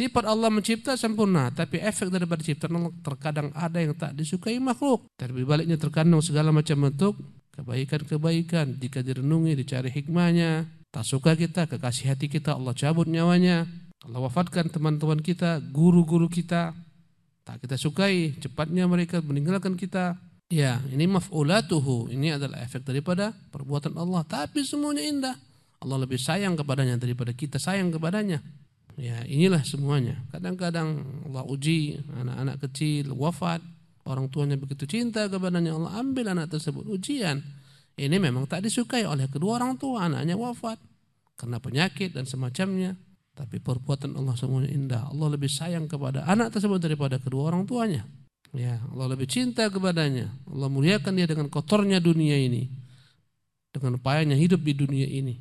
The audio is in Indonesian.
Sifat Allah mencipta sempurna, tapi efek daripada ciptaan Allah terkadang ada yang tak disukai makhluk. Tapi baliknya terkandung segala macam bentuk kebaikan-kebaikan jika direnungi, dicari hikmahnya. Tak suka kita, kekasih hati kita, Allah cabut nyawanya. Allah wafatkan teman-teman kita, guru-guru kita. Tak kita sukai, cepatnya mereka meninggalkan kita. Ya, ini maf'ulatuhu. Ini adalah efek daripada perbuatan Allah. Tapi semuanya indah. Allah lebih sayang kepadanya daripada kita sayang kepadanya. Ya, inilah semuanya. Kadang-kadang Allah uji anak-anak kecil wafat, orang tuanya begitu cinta kepadanya Allah ambil anak tersebut ujian. Ini memang tak disukai oleh kedua orang tua, anaknya wafat karena penyakit dan semacamnya. Tapi perbuatan Allah semuanya indah. Allah lebih sayang kepada anak tersebut daripada kedua orang tuanya. Ya, Allah lebih cinta kepadanya. Allah muliakan dia dengan kotornya dunia ini. Dengan payahnya hidup di dunia ini.